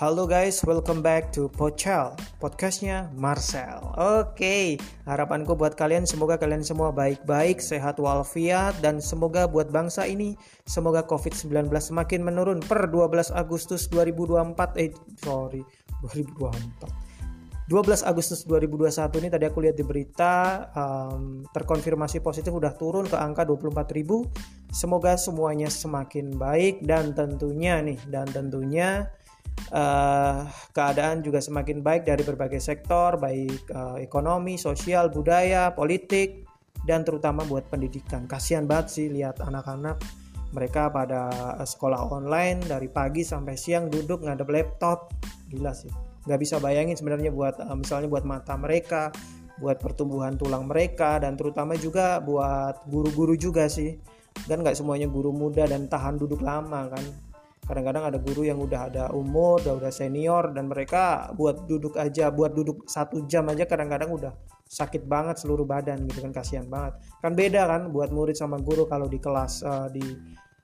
Halo guys, welcome back to Pochel, podcastnya Marcel. Oke, harapanku buat kalian semoga kalian semua baik-baik, sehat walafiat, dan semoga buat bangsa ini semoga COVID-19 semakin menurun per 12 Agustus 2024. Eh, sorry, 2024. 12 Agustus 2021 ini tadi aku lihat di berita um, terkonfirmasi positif udah turun ke angka 24.000. Semoga semuanya semakin baik dan tentunya nih dan tentunya uh, keadaan juga semakin baik dari berbagai sektor, baik uh, ekonomi, sosial, budaya, politik, dan terutama buat pendidikan. Kasihan banget sih lihat anak-anak mereka pada sekolah online dari pagi sampai siang duduk ngadep laptop, gila sih. Gak bisa bayangin sebenarnya buat uh, misalnya buat mata mereka, buat pertumbuhan tulang mereka, dan terutama juga buat guru-guru juga sih. Dan nggak semuanya guru muda dan tahan duduk lama kan kadang-kadang ada guru yang udah ada umur udah udah senior dan mereka buat duduk aja buat duduk satu jam aja kadang-kadang udah sakit banget seluruh badan gitu kan kasihan banget. Kan beda kan buat murid sama guru kalau di kelas uh, di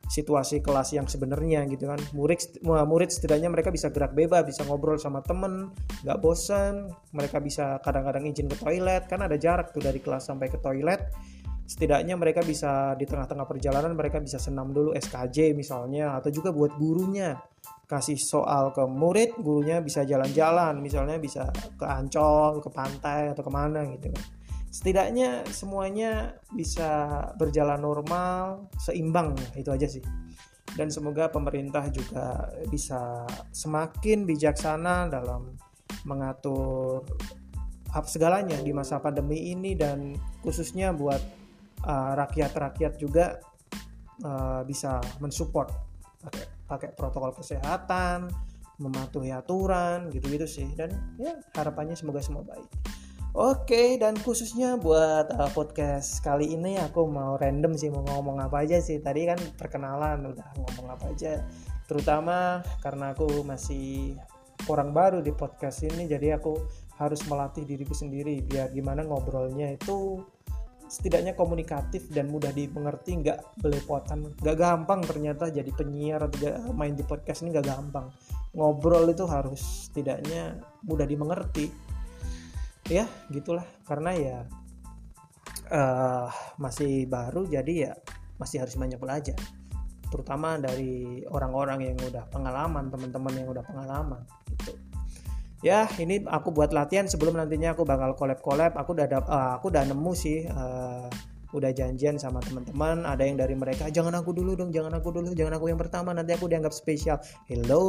situasi kelas yang sebenarnya gitu kan. Murid murid setidaknya mereka bisa gerak bebas bisa ngobrol sama temen nggak bosan mereka bisa kadang-kadang izin ke toilet kan ada jarak tuh dari kelas sampai ke toilet setidaknya mereka bisa di tengah-tengah perjalanan mereka bisa senam dulu SKJ misalnya atau juga buat gurunya. Kasih soal ke murid gurunya bisa jalan-jalan misalnya bisa ke Ancol ke pantai atau ke mana gitu kan. Setidaknya semuanya bisa berjalan normal seimbang itu aja sih. Dan semoga pemerintah juga bisa semakin bijaksana dalam mengatur segalanya di masa pandemi ini dan khususnya buat rakyat-rakyat uh, juga uh, bisa mensupport. Pakai pakai protokol kesehatan mematuhi aturan gitu-gitu sih. Dan ya harapannya semoga semua baik. Oke dan khususnya buat uh, podcast kali ini aku mau random sih mau ngomong apa aja sih. Tadi kan perkenalan udah ngomong apa aja. Terutama karena aku masih orang baru di podcast ini jadi aku harus melatih diriku sendiri biar gimana ngobrolnya itu setidaknya komunikatif dan mudah dimengerti nggak belepotan nggak gampang ternyata jadi penyiar atau main di podcast ini nggak gampang. Ngobrol itu harus setidaknya mudah dimengerti. Ya gitulah. Karena ya uh, masih baru jadi ya masih harus banyak belajar. Terutama dari orang-orang yang udah pengalaman teman-teman yang udah pengalaman ya ini aku buat latihan sebelum nantinya aku bakal collab collab aku udah uh, aku udah nemu sih uh, udah janjian sama teman-teman ada yang dari mereka jangan aku dulu dong jangan aku dulu jangan aku yang pertama nanti aku dianggap spesial. Hello?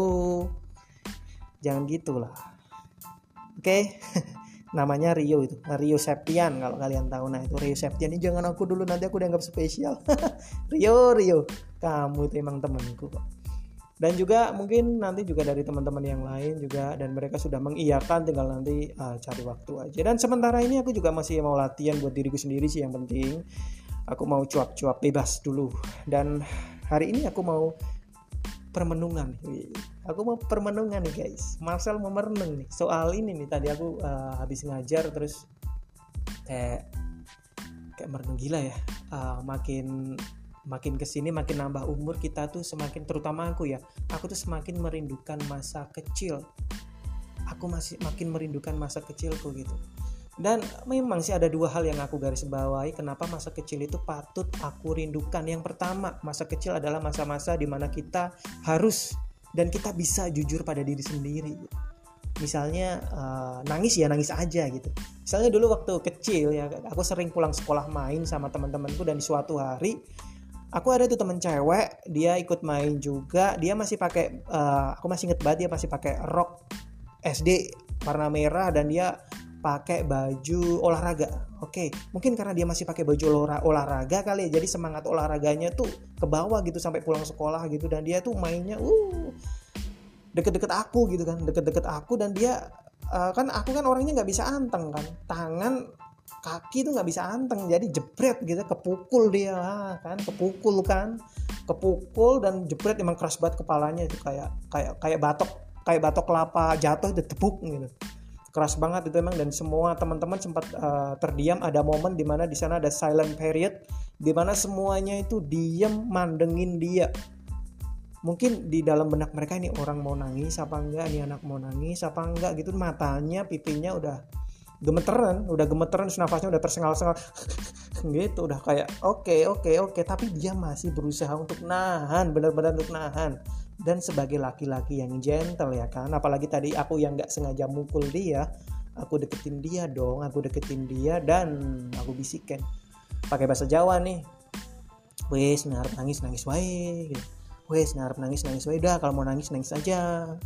Jangan gitulah. Oke? Okay? namanya Rio itu Rio Septian kalau kalian tahu. Nah itu Rio Septian ini jangan aku dulu nanti aku dianggap spesial. Rio Rio. Kamu itu emang temenku kok dan juga mungkin nanti juga dari teman-teman yang lain juga dan mereka sudah mengiyakan tinggal nanti uh, cari waktu aja. Dan sementara ini aku juga masih mau latihan buat diriku sendiri sih yang penting. Aku mau cuap-cuap bebas dulu. Dan hari ini aku mau permenungan aku mau permenungan nih guys. Marcel mau merenung nih. Soal ini nih tadi aku uh, habis ngajar terus kayak kayak merenung gila ya. Uh, makin makin ke sini makin nambah umur kita tuh semakin terutama aku ya aku tuh semakin merindukan masa kecil. Aku masih makin merindukan masa kecilku gitu. Dan memang sih ada dua hal yang aku garis bawahi kenapa masa kecil itu patut aku rindukan. Yang pertama masa kecil adalah masa-masa di mana kita harus dan kita bisa jujur pada diri sendiri. Misalnya uh, nangis ya nangis aja gitu. Misalnya dulu waktu kecil ya aku sering pulang sekolah main sama teman-temanku dan suatu hari aku ada tuh temen cewek dia ikut main juga. Dia masih pakai uh, aku masih inget banget dia masih pakai rok SD warna merah dan dia pakai baju olahraga. Oke okay. mungkin karena dia masih pakai baju olah olahraga kali ya jadi semangat olahraganya tuh ke bawah gitu sampai pulang sekolah gitu. Dan dia tuh mainnya uh deket-deket aku gitu kan deket-deket aku dan dia uh, kan aku kan orangnya nggak bisa anteng kan. Tangan kaki tuh nggak bisa anteng jadi jebret gitu kepukul dia. Kan kepukul kan. Kepukul dan jebret emang keras banget kepalanya itu kayak kayak kayak batok kayak batok kelapa jatuh itu tepuk gitu. Keras banget itu emang dan semua teman-teman sempat uh, terdiam. Ada momen di mana di sana ada silent period di mana semuanya itu diam mandengin dia. Mungkin di dalam benak mereka ini orang mau nangis apa enggak? Ini anak mau nangis apa enggak? Gitu matanya pipinya udah gemeteran udah gemeteran nafasnya udah tersengal-sengal. Gitu udah kayak oke okay, oke okay, oke. Okay. tapi dia masih berusaha untuk nahan benar-benar untuk nahan. Dan sebagai laki-laki yang gentle ya kan apalagi tadi aku yang nggak sengaja mukul dia aku deketin dia dong aku deketin dia dan aku bisikin. Pakai bahasa Jawa nih wes ngarep nangis nangis wae. Gitu. Wes ngarep nangis nangis wae. Udah kalau mau nangis nangis aja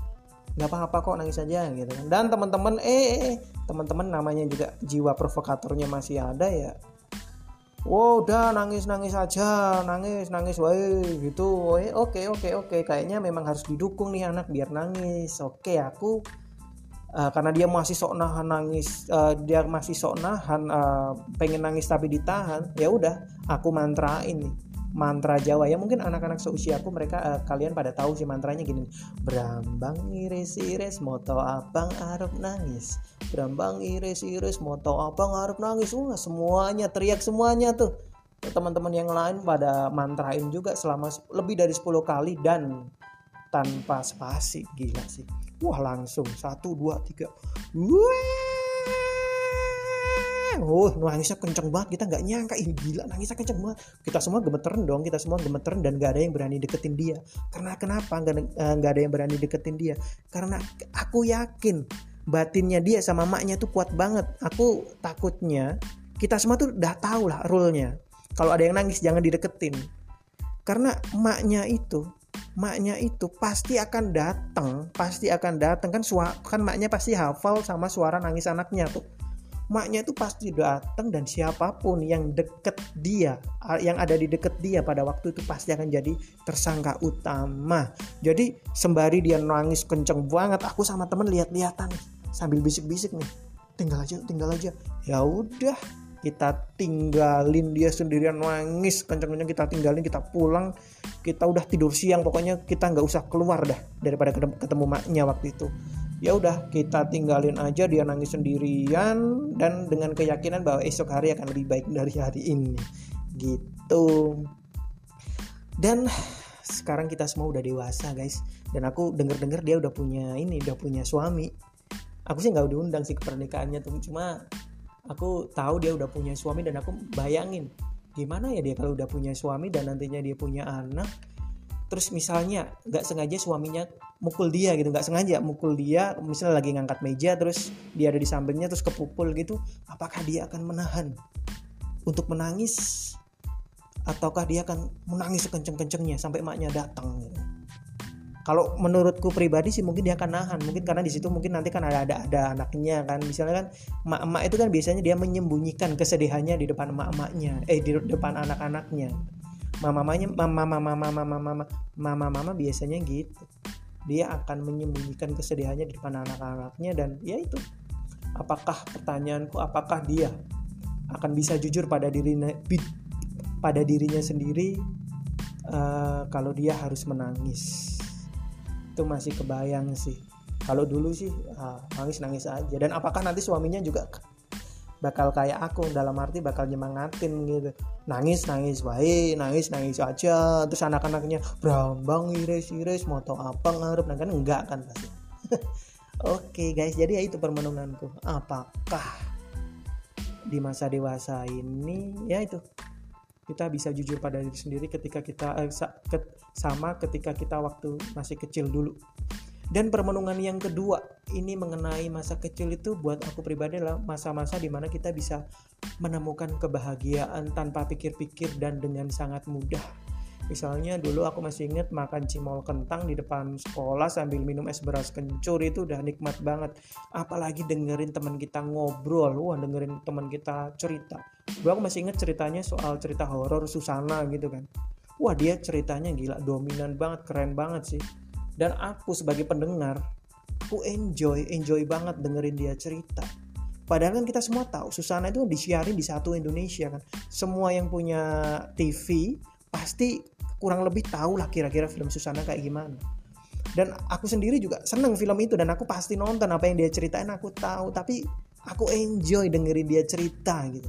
nggak apa-apa kok nangis aja gitu kan dan teman-teman eh, eh, eh teman-teman namanya juga jiwa provokatornya masih ada ya Wow, udah nangis nangis aja, nangis nangis, wae gitu. Oke oke oke, kayaknya memang harus didukung nih anak biar nangis. Oke, aku uh, karena dia masih sok nahan nangis, uh, dia masih sok nahan, uh, pengen nangis tapi ditahan. Ya udah, aku mantrain nih mantra Jawa. Ya mungkin anak-anak seusiaku mereka uh, kalian pada tahu sih mantranya gini. Brambang iris iris moto abang arep nangis. Brambang iris iris moto abang arep nangis. Wah semuanya teriak semuanya tuh. Teman-teman yang lain pada mantrain juga selama lebih dari 10 kali dan tanpa spasi gila sih. Wah langsung. Satu dua tiga. Wah oh nangisnya kenceng banget kita nggak nyangka. Ini gila nangisnya kenceng banget. Kita semua gemeteran dong kita semua gemeteran dan nggak ada yang berani deketin dia. Karena kenapa nggak eh, nggak ada yang berani deketin dia? Karena aku yakin batinnya dia sama maknya tuh kuat banget. Aku takutnya kita semua tuh udah tahu lah rule-nya. Kalau ada yang nangis jangan dideketin. Karena maknya itu maknya itu pasti akan datang pasti akan datang kan suara kan maknya pasti hafal sama suara nangis anaknya tuh maknya itu pasti datang dan siapa pun yang deket dia yang ada di deket dia pada waktu itu pasti akan jadi tersangka utama. Jadi sembari dia nangis kenceng banget aku sama temen lihat-lihatan sambil bisik-bisik nih. Tinggal aja tinggal aja. Ya udah kita tinggalin dia sendirian nangis kenceng-kenceng kita tinggalin kita pulang. Kita udah tidur siang pokoknya kita nggak usah keluar dah daripada ketemu maknya waktu itu ya udah kita tinggalin aja dia nangis sendirian dan dengan keyakinan bahwa esok hari akan lebih baik dari hari ini. Gitu. Dan sekarang kita semua udah dewasa guys. Dan aku denger dengar dia udah punya ini udah punya suami. Aku sih nggak diundang sih ke pernikahannya tuh cuma aku tahu dia udah punya suami dan aku bayangin gimana ya dia kalau udah punya suami dan nantinya dia punya anak? Terus misalnya nggak sengaja suaminya mukul dia gitu nggak sengaja mukul dia misalnya lagi ngangkat meja terus dia ada di sampingnya terus kepukul gitu apakah dia akan menahan untuk menangis? Ataukah dia akan menangis sekenceng-kencengnya sampai maknya datang gitu. kalau menurutku pribadi sih mungkin dia akan nahan mungkin karena di situ mungkin nanti kan ada ada ada anaknya kan misalnya kan emak-emak itu kan biasanya dia menyembunyikan kesedihannya di depan emak-emaknya eh di depan anak-anaknya. Mamanya mama mama mama mama mama mama mama biasanya gitu dia akan menyembunyikan kesedihannya di depan anak-anaknya dan ya itu. Apakah pertanyaanku apakah dia akan bisa jujur pada dirinya pada dirinya sendiri? Uh, kalau dia harus menangis. Itu masih kebayang sih. Kalau dulu sih uh, nangis nangis aja. Dan apakah nanti suaminya juga bakal kayak aku dalam arti bakal nyemangatin gitu. Nangis nangis baik nangis nangis aja. Terus anak-anaknya berambang iris iris moto apa ngarep? Nah kan enggak kan pasti. Oke okay, guys jadi ya itu permenunganku. Apakah di masa dewasa ini ya itu kita bisa jujur pada diri sendiri ketika kita eh, sama ketika kita waktu masih kecil dulu dan permenungan yang kedua ini mengenai masa kecil itu buat aku pribadi adalah masa-masa di mana kita bisa menemukan kebahagiaan tanpa pikir-pikir dan dengan sangat mudah. Misalnya dulu aku masih ingat makan cimol kentang di depan sekolah sambil minum es beras kencur itu udah nikmat banget. Apalagi dengerin teman kita ngobrol, wah dengerin teman kita cerita. Dulu aku masih ingat ceritanya soal cerita horor Susana gitu kan. Wah dia ceritanya gila dominan banget, keren banget sih dan aku sebagai pendengar aku enjoy enjoy banget dengerin dia cerita. Padahal kan kita semua tahu Susana itu disiarin di satu Indonesia kan. Semua yang punya TV pasti kurang lebih tahu lah kira-kira film Susana kayak gimana. Dan aku sendiri juga seneng film itu dan aku pasti nonton apa yang dia ceritain aku tahu. Tapi aku enjoy dengerin dia cerita gitu.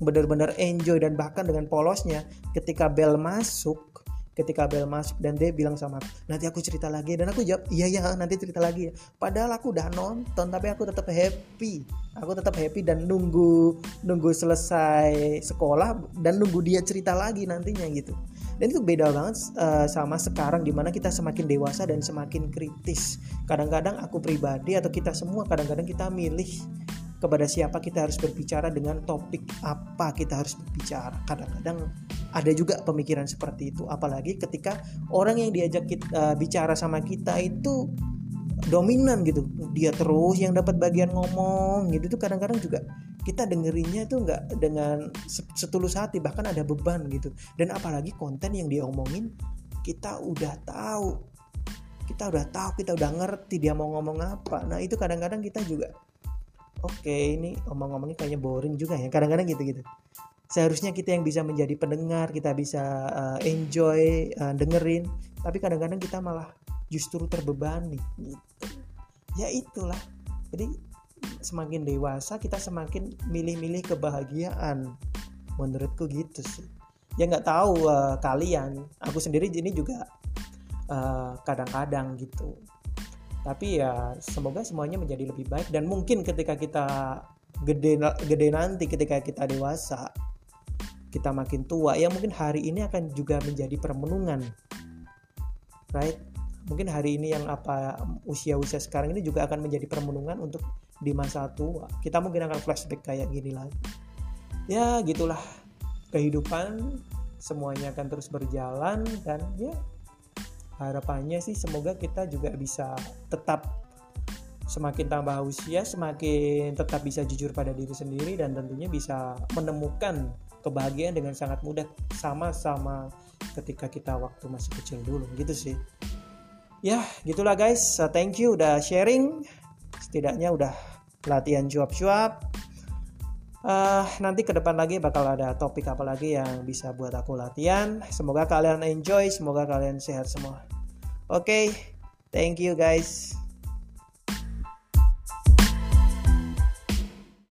Benar-benar enjoy dan bahkan dengan polosnya ketika bel masuk ketika Bel masuk dan dia bilang sama aku nanti aku cerita lagi. Dan aku jawab iya ya nanti cerita lagi. Padahal aku udah nonton tapi aku tetap happy. Aku tetap happy dan nunggu nunggu selesai sekolah dan nunggu dia cerita lagi nantinya gitu. Dan itu beda banget uh, sama sekarang di mana kita semakin dewasa dan semakin kritis. Kadang-kadang aku pribadi atau kita semua kadang-kadang kita milih kepada siapa kita harus berbicara dengan topik apa kita harus berbicara. Kadang-kadang ada juga pemikiran seperti itu, apalagi ketika orang yang diajak kita, uh, bicara sama kita itu dominan gitu, dia terus yang dapat bagian ngomong gitu. Tuh kadang-kadang juga kita dengerinnya tuh nggak dengan setulus hati. Bahkan ada beban gitu. Dan apalagi konten yang dia omongin kita udah tahu. Kita udah tahu kita udah ngerti dia mau ngomong apa. Nah itu kadang-kadang kita juga oke okay, ini omong-omongnya kayaknya boring juga ya. Kadang-kadang gitu-gitu seharusnya kita yang bisa menjadi pendengar kita bisa uh, enjoy uh, dengerin. Tapi kadang-kadang kita malah justru terbebani gitu. Ya itulah. Jadi semakin dewasa kita semakin milih-milih kebahagiaan. Menurutku gitu sih. Ya nggak tahu uh, kalian. Aku sendiri ini juga kadang-kadang uh, gitu. Tapi ya semoga semuanya menjadi lebih baik. Dan mungkin ketika kita gede gede nanti ketika kita dewasa kita makin tua ya mungkin hari ini akan juga menjadi permenungan. Right? Mungkin hari ini yang apa usia-usia sekarang ini juga akan menjadi permenungan untuk di masa tua. Kita mungkin akan flashback kayak gini lagi. Ya gitulah. Kehidupan semuanya akan terus berjalan dan ya harapannya sih semoga kita juga bisa tetap semakin tambah usia semakin tetap bisa jujur pada diri sendiri dan tentunya bisa menemukan kebahagiaan dengan sangat mudah sama-sama ketika kita waktu masih kecil dulu gitu sih. Ya gitulah guys. Thank you udah sharing. Setidaknya udah latihan cuap-cuap. Uh, nanti ke depan lagi bakal ada topik apa lagi yang bisa buat aku latihan. Semoga kalian enjoy semoga kalian sehat semua. Oke, okay, thank you guys.